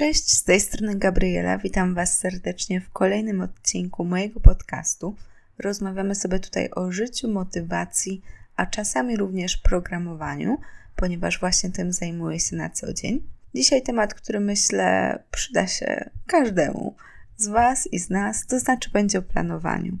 Cześć, z tej strony Gabriela. Witam Was serdecznie w kolejnym odcinku mojego podcastu. Rozmawiamy sobie tutaj o życiu, motywacji, a czasami również programowaniu, ponieważ właśnie tym zajmuję się na co dzień. Dzisiaj temat, który myślę przyda się każdemu z Was i z nas, to znaczy będzie o planowaniu.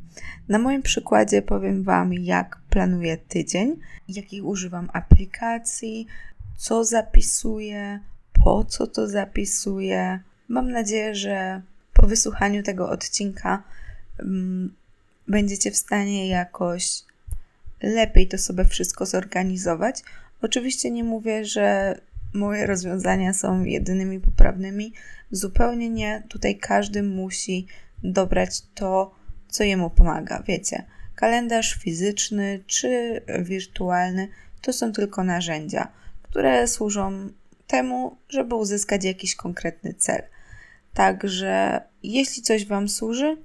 Na moim przykładzie powiem Wam, jak planuję tydzień, jakich używam aplikacji, co zapisuję, po co to zapisuję. Mam nadzieję, że po wysłuchaniu tego odcinka um, będziecie w stanie jakoś lepiej to sobie wszystko zorganizować. Oczywiście nie mówię, że moje rozwiązania są jedynymi poprawnymi. Zupełnie nie. Tutaj każdy musi dobrać to, co jemu pomaga. Wiecie, kalendarz fizyczny czy wirtualny to są tylko narzędzia, które służą temu, żeby uzyskać jakiś konkretny cel. Także jeśli coś Wam służy,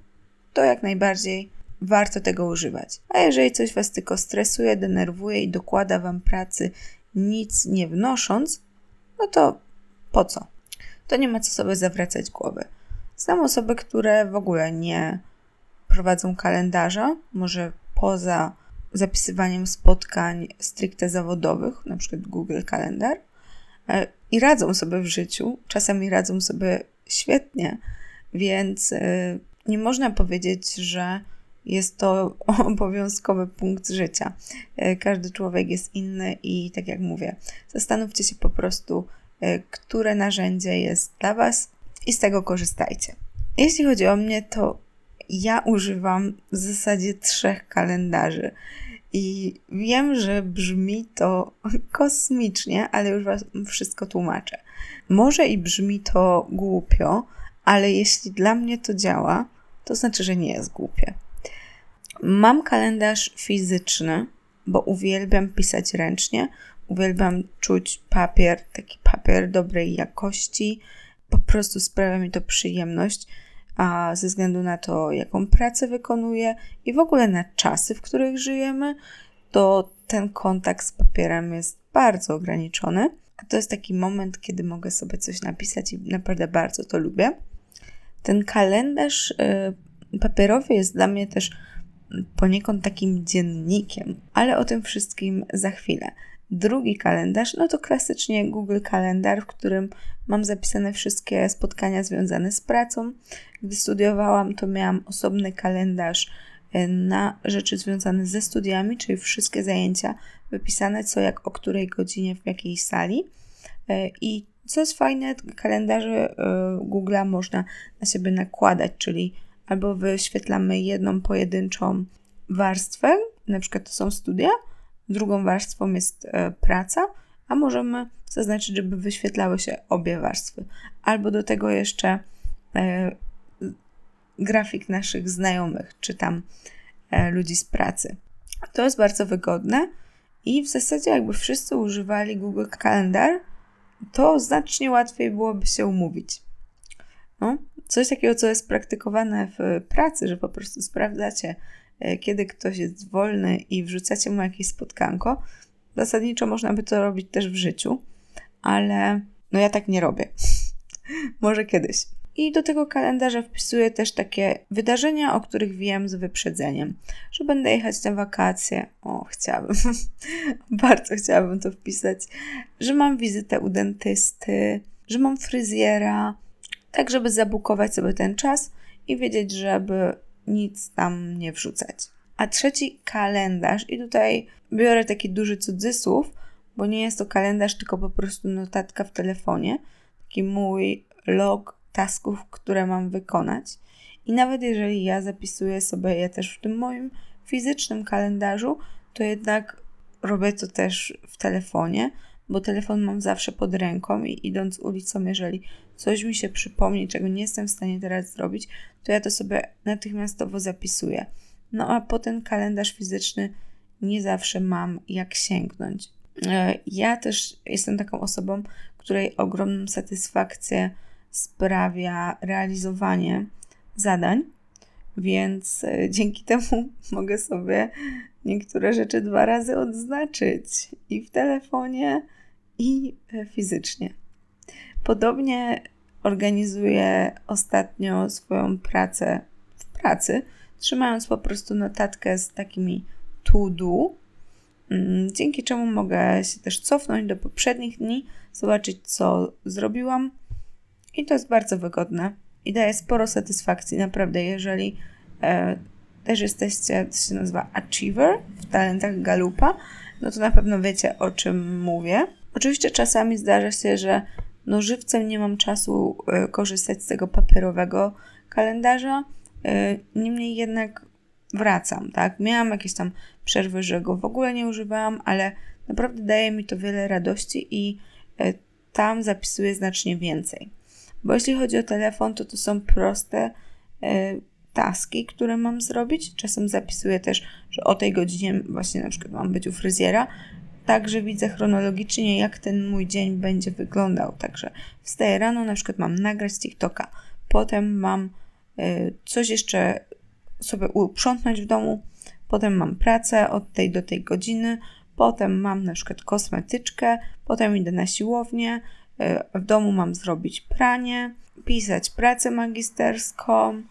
to jak najbardziej warto tego używać. A jeżeli coś Was tylko stresuje, denerwuje i dokłada Wam pracy, nic nie wnosząc, no to po co? To nie ma co sobie zawracać głowy. Znam osoby, które w ogóle nie prowadzą kalendarza, może poza zapisywaniem spotkań stricte zawodowych, na przykład Google Kalendar, e, i radzą sobie w życiu, czasami radzą sobie świetnie, więc e, nie można powiedzieć, że jest to obowiązkowy punkt życia. E, każdy człowiek jest inny i tak jak mówię, zastanówcie się po prostu, e, które narzędzie jest dla Was i z tego korzystajcie. Jeśli chodzi o mnie, to ja używam w zasadzie trzech kalendarzy. I wiem, że brzmi to kosmicznie, ale już Wam wszystko tłumaczę. Może i brzmi to głupio, ale jeśli dla mnie to działa, to znaczy, że nie jest głupie. Mam kalendarz fizyczny, bo uwielbiam pisać ręcznie, uwielbiam czuć papier, taki papier dobrej jakości. Po prostu sprawia mi to przyjemność, a ze względu na to, jaką pracę wykonuję i w ogóle na czasy, w których żyjemy, to ten kontakt z papierem jest bardzo ograniczony. A to jest taki moment, kiedy mogę sobie coś napisać i naprawdę bardzo to lubię. Ten kalendarz y, papierowy jest dla mnie też poniekąd takim dziennikiem, ale o tym wszystkim za chwilę. Drugi kalendarz, no to klasycznie Google Kalendar, w którym mam zapisane wszystkie spotkania związane z pracą. Gdy studiowałam, to miałam osobny kalendarz e, na rzeczy związane ze studiami, czyli wszystkie zajęcia wypisane, co jak o której godzinie, w jakiej sali. E, I co jest fajne, kalendarze e, Google'a można na siebie nakładać, czyli albo wyświetlamy jedną pojedynczą warstwę, na przykład to są studia, drugą warstwą jest e, praca, a możemy zaznaczyć, żeby wyświetlały się obie warstwy. Albo do tego jeszcze e, grafik naszych znajomych, czy tam e, ludzi z pracy. To jest bardzo wygodne i w zasadzie jakby wszyscy używali Google Calendar, to znacznie łatwiej byłoby się umówić. No, coś takiego, co jest praktykowane w pracy, że po prostu sprawdzacie, kiedy ktoś jest wolny i wrzucacie mu jakieś spotkanko. Zasadniczo można by to robić też w życiu, ale no ja tak nie robię. Może kiedyś. I do tego kalendarza wpisuję też takie wydarzenia, o których wiem z wyprzedzeniem, że będę jechać na wakacje. O, chciałabym, bardzo chciałabym to wpisać, że mam wizytę u dentysty, że mam fryzjera, tak żeby zabukować sobie ten czas i wiedzieć, żeby nic tam nie wrzucać. A trzeci kalendarz, i tutaj biorę taki duży cudzysłów, bo nie jest to kalendarz, tylko po prostu notatka w telefonie, taki mój log tasków, które mam wykonać. I nawet jeżeli ja zapisuję sobie je też w tym moim fizycznym kalendarzu, to jednak robię to też w telefonie, bo telefon mam zawsze pod ręką i idąc ulicą, jeżeli coś mi się przypomni, czego nie jestem w stanie teraz zrobić, to ja to sobie natychmiastowo zapisuję. No a po ten kalendarz fizyczny nie zawsze mam jak sięgnąć. E, ja też jestem taką osobą, której ogromną satysfakcję sprawia realizowanie zadań, więc e, dzięki temu mogę sobie niektóre rzeczy dwa razy odznaczyć i w telefonie, i e, fizycznie. Podobnie organizuję ostatnio swoją pracę w pracy, trzymając po prostu notatkę z takimi to do, mm, dzięki czemu mogę się też cofnąć do poprzednich dni, zobaczyć co zrobiłam i to jest bardzo wygodne i daje sporo satysfakcji, naprawdę, jeżeli e, też jesteście, to się nazywa Achiever w talentach Galupa, no to na pewno wiecie o czym mówię. Oczywiście czasami zdarza się, że no żywcem nie mam czasu y, korzystać z tego papierowego kalendarza, y, niemniej jednak wracam, tak? Miałam jakieś tam przerwy, że go w ogóle nie używałam, ale naprawdę daje mi to wiele radości i y, tam zapisuję znacznie więcej. Bo jeśli chodzi o telefon, to to są proste taski, które mam zrobić. Czasem zapisuję też, że o tej godzinie właśnie na przykład mam być u fryzjera, także widzę chronologicznie, jak ten mój dzień będzie wyglądał. Także wstaję rano, na przykład mam nagrać TikToka, potem mam y, coś jeszcze sobie uprzątnąć w domu, potem mam pracę od tej do tej godziny, potem mam na przykład kosmetyczkę, potem idę na siłownię, y, w domu mam zrobić pranie, pisać pracę magisterską,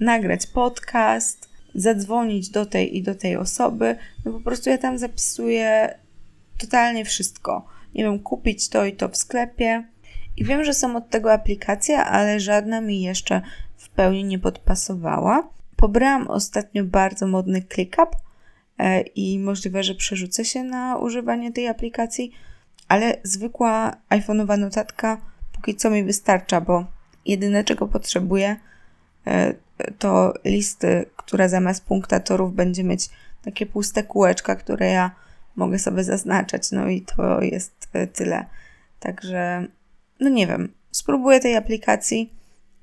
nagrać podcast, zadzwonić do tej i do tej osoby. No po prostu ja tam zapisuję totalnie wszystko. Nie wiem, kupić to i to w sklepie. I wiem, że są od tego aplikacje, ale żadna mi jeszcze w pełni nie podpasowała. Pobrałam ostatnio bardzo modny ClickUp e, i możliwe, że przerzucę się na używanie tej aplikacji, ale zwykła iPhone'owa notatka póki co mi wystarcza, bo jedyne czego potrzebuję e, to listy, która zamiast punktatorów będzie mieć takie puste kółeczka, które ja mogę sobie zaznaczać. No i to jest e, tyle. Także, no nie wiem, spróbuję tej aplikacji.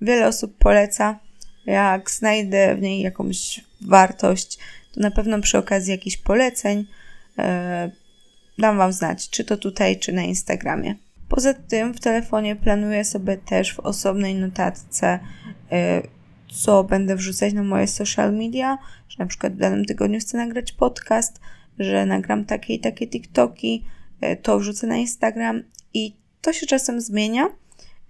Wiele osób poleca. Jak znajdę w niej jakąś wartość, to na pewno przy okazji jakichś poleceń yy, dam Wam znać, czy to tutaj, czy na Instagramie. Poza tym w telefonie planuję sobie też w osobnej notatce, yy, co będę wrzucać na moje social media, że na przykład w danym tygodniu chcę nagrać podcast, że nagram takie i takie TikToki, e, to wrzucę na Instagram i to się czasem zmienia.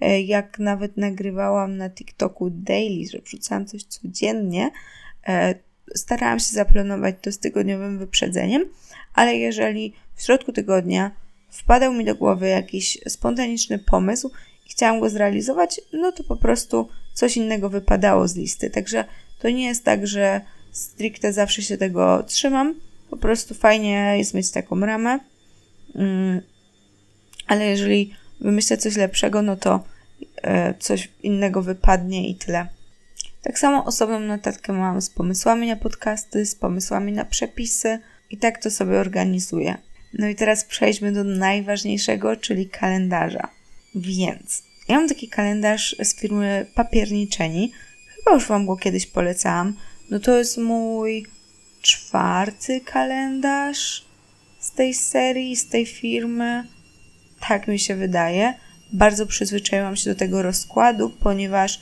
E, jak nawet nagrywałam na TikToku daily, że wrzucałam coś codziennie, e, starałam się zaplanować to z tygodniowym wyprzedzeniem, ale jeżeli w środku tygodnia wpadał mi do głowy jakiś spontaniczny pomysł i chciałam go zrealizować, no to po prostu coś innego wypadało z listy. Także to nie jest tak, że stricte zawsze się tego trzymam. Po prostu fajnie jest mieć taką ramę. Mm, ale jeżeli wymyślę coś lepszego, no to e, coś innego wypadnie i tyle. Tak samo osobną notatkę mam z pomysłami na podcasty, z pomysłami na przepisy i tak to sobie organizuję. No i teraz przejdźmy do najważniejszego, czyli kalendarza. Więc ja mam taki kalendarz z firmy Papierniczeni. Chyba już Wam go kiedyś polecałam. No to jest mój czwarty kalendarz z tej serii, z tej firmy. Tak mi się wydaje. Bardzo przyzwyczaiłam się do tego rozkładu, ponieważ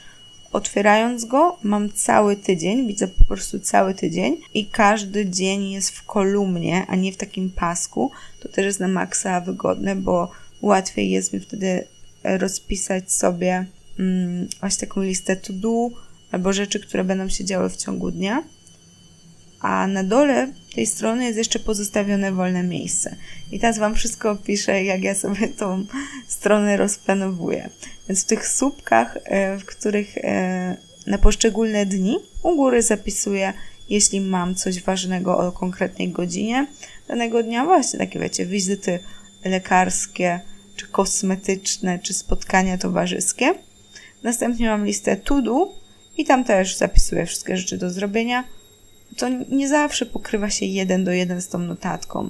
otwierając go mam cały tydzień, widzę po prostu cały tydzień i każdy dzień jest w kolumnie, a nie w takim pasku. To też jest na maksa wygodne, bo łatwiej jest mi wtedy rozpisać sobie mm, właśnie taką listę to do albo rzeczy, które będą się działy w ciągu dnia a na dole tej strony jest jeszcze pozostawione wolne miejsce. I teraz Wam wszystko opiszę, jak ja sobie tą stronę rozplanowuję. Więc w tych słupkach, e, w których e, na poszczególne dni u góry zapisuję, jeśli mam coś ważnego o konkretnej godzinie danego dnia, właśnie takie wiecie, wizyty lekarskie, czy kosmetyczne, czy spotkania towarzyskie. Następnie mam listę to do i tam też zapisuję wszystkie rzeczy do zrobienia to nie zawsze pokrywa się jeden do jeden z tą notatką.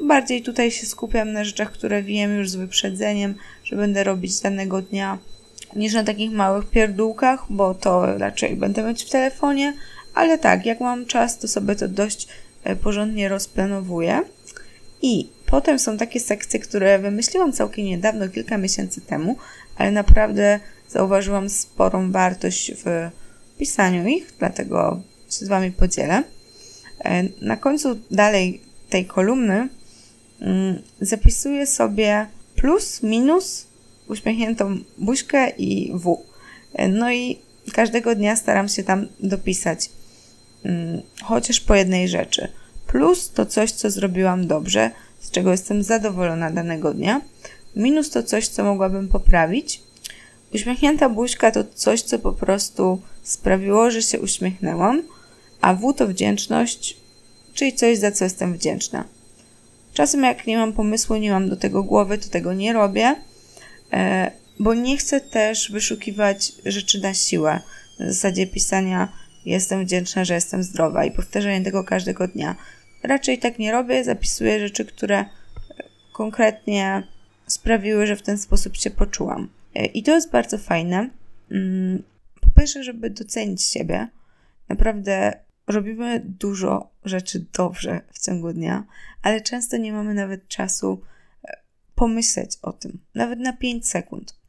Bardziej tutaj się skupiam na rzeczach, które wiem już z wyprzedzeniem, że będę robić danego dnia, niż na takich małych pierdółkach, bo to raczej będę mieć w telefonie, ale tak, jak mam czas, to sobie to dość e, porządnie rozplanowuję. I potem są takie sekcje, które wymyśliłam całkiem niedawno, kilka miesięcy temu, ale naprawdę zauważyłam sporą wartość w pisaniu ich, dlatego z Wami podzielę. E, na końcu dalej tej kolumny mm, zapisuję sobie plus, minus uśmiechniętą buźkę i W. No i każdego dnia staram się tam dopisać hmm, chociaż po jednej rzeczy. Plus to coś, co zrobiłam dobrze, z czego jestem zadowolona danego dnia. Minus to coś, co mogłabym poprawić. Uśmiechnięta buźka to coś, co po prostu sprawiło, że się uśmiechnęłam, a W to wdzięczność, czyli coś, za co jestem wdzięczna. Czasem jak nie mam pomysłu, nie mam do tego głowy, to tego nie robię, e, bo nie chcę też wyszukiwać rzeczy na siłę. W zasadzie pisania jestem wdzięczna, że jestem zdrowa i powtarzanie tego każdego dnia. Raczej tak nie robię, zapisuję rzeczy, które konkretnie sprawiły, że w ten sposób się poczułam. E, I to jest bardzo fajne. Mm, po pierwsze, żeby docenić siebie. Naprawdę robimy dużo rzeczy dobrze w ciągu dnia, ale często nie mamy nawet czasu e, pomyśleć o tym, nawet na 5 sekund.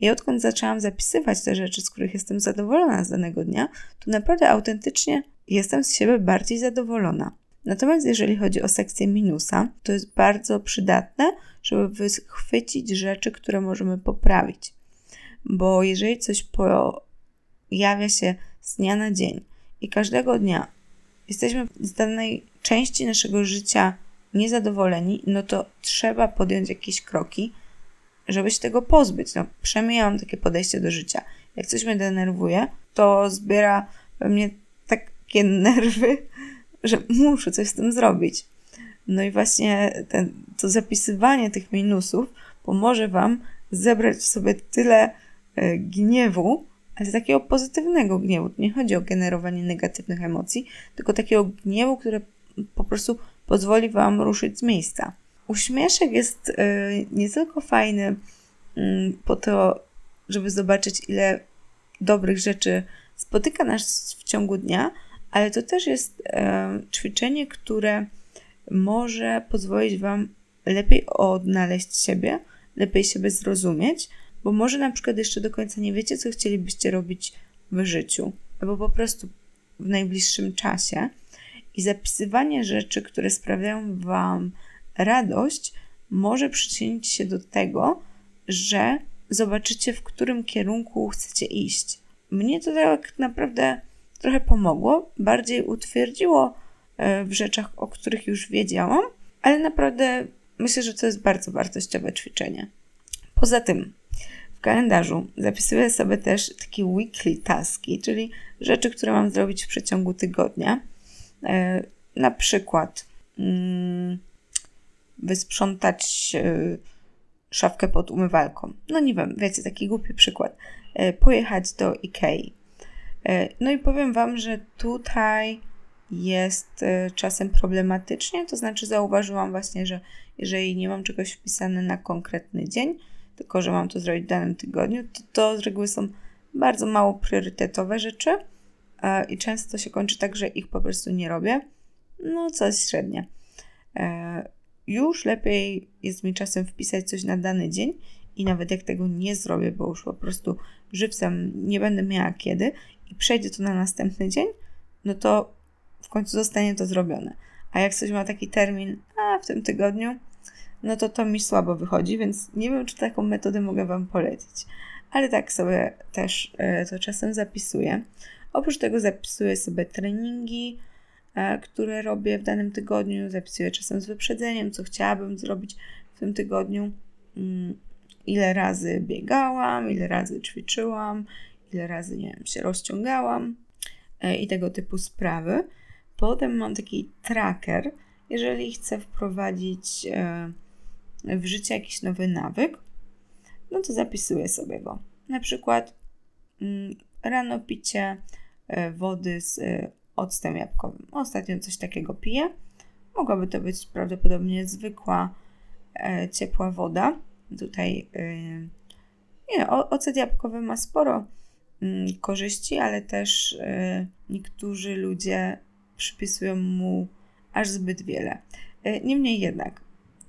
I odkąd zaczęłam zapisywać te rzeczy, z których jestem zadowolona z danego dnia, to naprawdę autentycznie jestem z siebie bardziej zadowolona. Natomiast jeżeli chodzi o sekcję minusa, to jest bardzo przydatne, żeby wychwycić rzeczy, które możemy poprawić. Bo jeżeli coś pojawia się z dnia na dzień i każdego dnia jesteśmy z danej części naszego życia niezadowoleni, no to trzeba podjąć jakieś kroki, żeby się tego pozbyć. No, takie podejście do życia. Jak coś mnie denerwuje, to zbiera we mnie takie nerwy, że muszę coś z tym zrobić. No i właśnie ten, to zapisywanie tych minusów pomoże Wam zebrać w sobie tyle e, gniewu, ale takiego pozytywnego gniewu. Nie chodzi o generowanie negatywnych emocji, tylko takiego gniewu, który po prostu pozwoli Wam ruszyć z miejsca. Uśmieszek jest y, nie tylko fajny y, po to, żeby zobaczyć, ile dobrych rzeczy spotyka nas w ciągu dnia, ale to też jest y, ćwiczenie, które może pozwolić Wam lepiej odnaleźć siebie, lepiej siebie zrozumieć, bo może na przykład jeszcze do końca nie wiecie, co chcielibyście robić w życiu, albo po prostu w najbliższym czasie. I zapisywanie rzeczy, które sprawiają Wam radość, może przyczynić się do tego, że zobaczycie, w którym kierunku chcecie iść. Mnie to tak naprawdę trochę pomogło, bardziej utwierdziło e, w rzeczach, o których już wiedziałam, ale naprawdę myślę, że to jest bardzo wartościowe ćwiczenie. Poza tym, w kalendarzu zapisuję sobie też takie weekly taski, czyli rzeczy, które mam zrobić w przeciągu tygodnia. E, na przykład mm, wysprzątać e, szafkę pod umywalką. No nie wiem, wiecie, taki głupi przykład. E, pojechać do Ikei. No i powiem Wam, że tutaj jest czasem problematycznie, to znaczy zauważyłam właśnie, że jeżeli nie mam czegoś wpisane na konkretny dzień, tylko że mam to zrobić w danym tygodniu, to to z reguły są bardzo mało priorytetowe rzeczy e, i często się kończy tak, że ich po prostu nie robię. No, coś średnie. E, już lepiej jest mi czasem wpisać coś na dany dzień i nawet jak tego nie zrobię, bo już po prostu żywcem nie będę miała kiedy i przejdzie to na następny dzień, no to w końcu zostanie to zrobione. A jak coś ma taki termin, a w tym tygodniu, no to to mi słabo wychodzi, więc nie wiem, czy taką metodę mogę Wam polecić. Ale tak sobie też e, to czasem zapisuję. Oprócz tego zapisuję sobie treningi, e, które robię w danym tygodniu. Zapisuję czasem z wyprzedzeniem, co chciałabym zrobić w tym tygodniu. Mm, ile razy biegałam, ile razy ćwiczyłam, ile razy, nie wiem, się rozciągałam e, i tego typu sprawy. Potem mam taki tracker, jeżeli chcę wprowadzić w życie jakiś nowy nawyk, no to zapisuję sobie go. Na przykład mm, rano picie e, wody z e, octem jabłkowym. Ostatnio coś takiego piję. Mogłaby to być prawdopodobnie zwykła, e, ciepła woda. Tutaj nie, ocet jabłkowy ma sporo mm, korzyści, ale też niektórzy ludzie przypisują mu aż zbyt wiele. Niemniej jednak,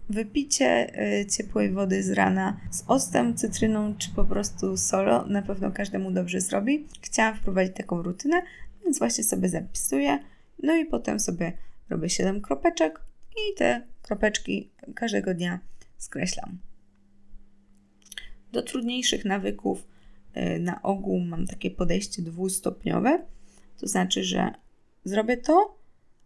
Wypicie y, ciepłej wody z rana z octem, cytryną czy po prostu solo na pewno każdemu dobrze zrobi. Chciałam wprowadzić taką rutynę, więc właśnie sobie zapisuję. No i potem sobie robię 7 kropeczek i te kropeczki każdego dnia skreślam. Do trudniejszych nawyków y, na ogół mam takie podejście dwustopniowe, to znaczy, że zrobię to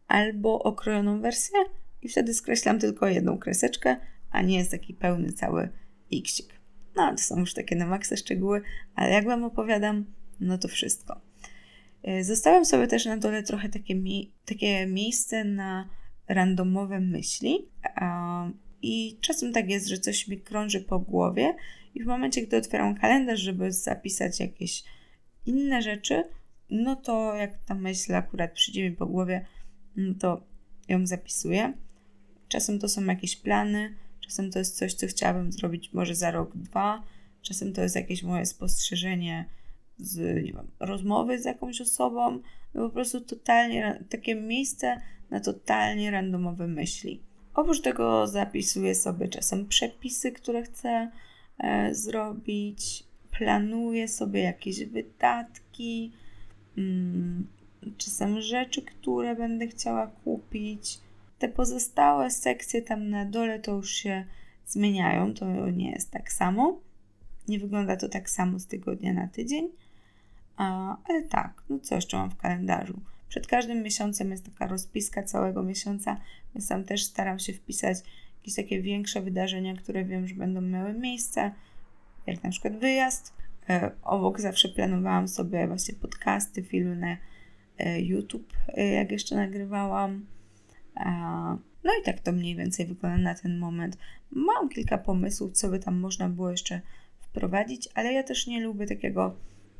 albo okrojoną wersję i wtedy skreślam tylko jedną kreseczkę, a nie jest taki pełny cały xik. No, to są już takie na maksa szczegóły, ale jak Wam opowiadam, no to wszystko. Y, zostawiam sobie też na dole trochę takie, mi takie miejsce na randomowe myśli. I czasem tak jest, że coś mi krąży po głowie, i w momencie, gdy otwieram kalendarz, żeby zapisać jakieś inne rzeczy, no to jak ta myśl akurat przyjdzie mi po głowie, no to ją zapisuję. Czasem to są jakieś plany, czasem to jest coś, co chciałabym zrobić może za rok, dwa, czasem to jest jakieś moje spostrzeżenie z wiem, rozmowy z jakąś osobą, no po prostu totalnie takie miejsce na totalnie randomowe myśli. Oprócz tego zapisuję sobie czasem przepisy, które chcę e, zrobić, planuję sobie jakieś wydatki, mm, czasem rzeczy, które będę chciała kupić. Te pozostałe sekcje tam na dole to już się zmieniają, to nie jest tak samo. Nie wygląda to tak samo z tygodnia na tydzień. A, ale tak, no co jeszcze mam w kalendarzu? Przed każdym miesiącem jest taka rozpiska całego miesiąca, więc tam też staram się wpisać jakieś takie większe wydarzenia, które wiem, że będą miały miejsce, jak na przykład wyjazd. E, obok zawsze planowałam sobie właśnie podcasty, filmy na e, YouTube, e, jak jeszcze nagrywałam. No i tak to mniej więcej wygląda na ten moment. Mam kilka pomysłów, co by tam można było jeszcze wprowadzić, ale ja też nie lubię takiego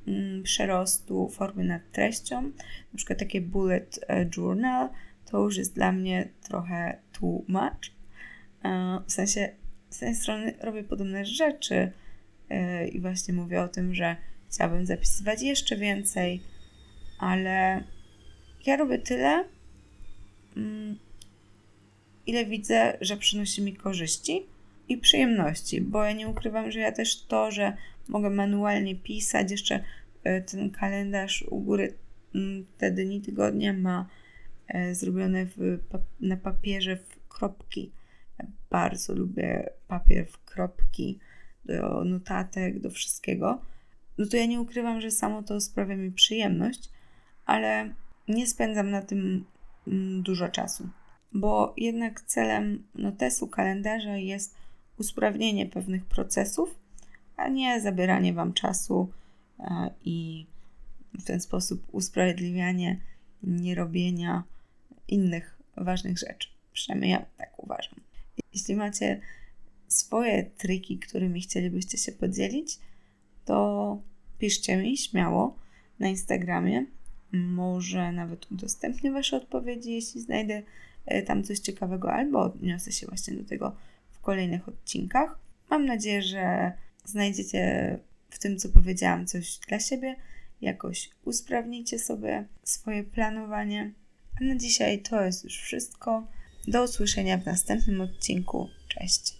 mm, przerostu formy nad treścią. Na przykład takie bullet e, journal to już jest dla mnie trochę much. E, w sensie, z tej strony robię podobne rzeczy e, i właśnie mówię o tym, że chciałabym zapisywać jeszcze więcej, ale ja robię tyle, mm, ile widzę, że przynosi mi korzyści i przyjemności, bo ja nie ukrywam, że ja też to, że mogę manualnie pisać, jeszcze e, ten kalendarz u góry mm, te dni tygodnia ma e, zrobione w, na papierze w kropki. Bardzo lubię papier w kropki do notatek, do wszystkiego. No to ja nie ukrywam, że samo to sprawia mi przyjemność, ale nie spędzam na tym mm, dużo czasu, bo jednak celem notesu kalendarza jest usprawnienie pewnych procesów, a nie zabieranie Wam czasu e, i w ten sposób usprawiedliwianie nierobienia innych ważnych rzeczy. Przynajmniej ja tak uważam. Jeśli macie swoje triki, którymi chcielibyście się podzielić, to piszcie mi śmiało na Instagramie. Może nawet udostępnię Wasze odpowiedzi, jeśli znajdę tam coś ciekawego, albo odniosę się właśnie do tego kolejnych odcinkach. Mam nadzieję, że znajdziecie w tym, co powiedziałam, coś dla siebie. Jakoś usprawnicie sobie swoje planowanie. A na dzisiaj to jest już wszystko. Do usłyszenia w następnym odcinku. Cześć.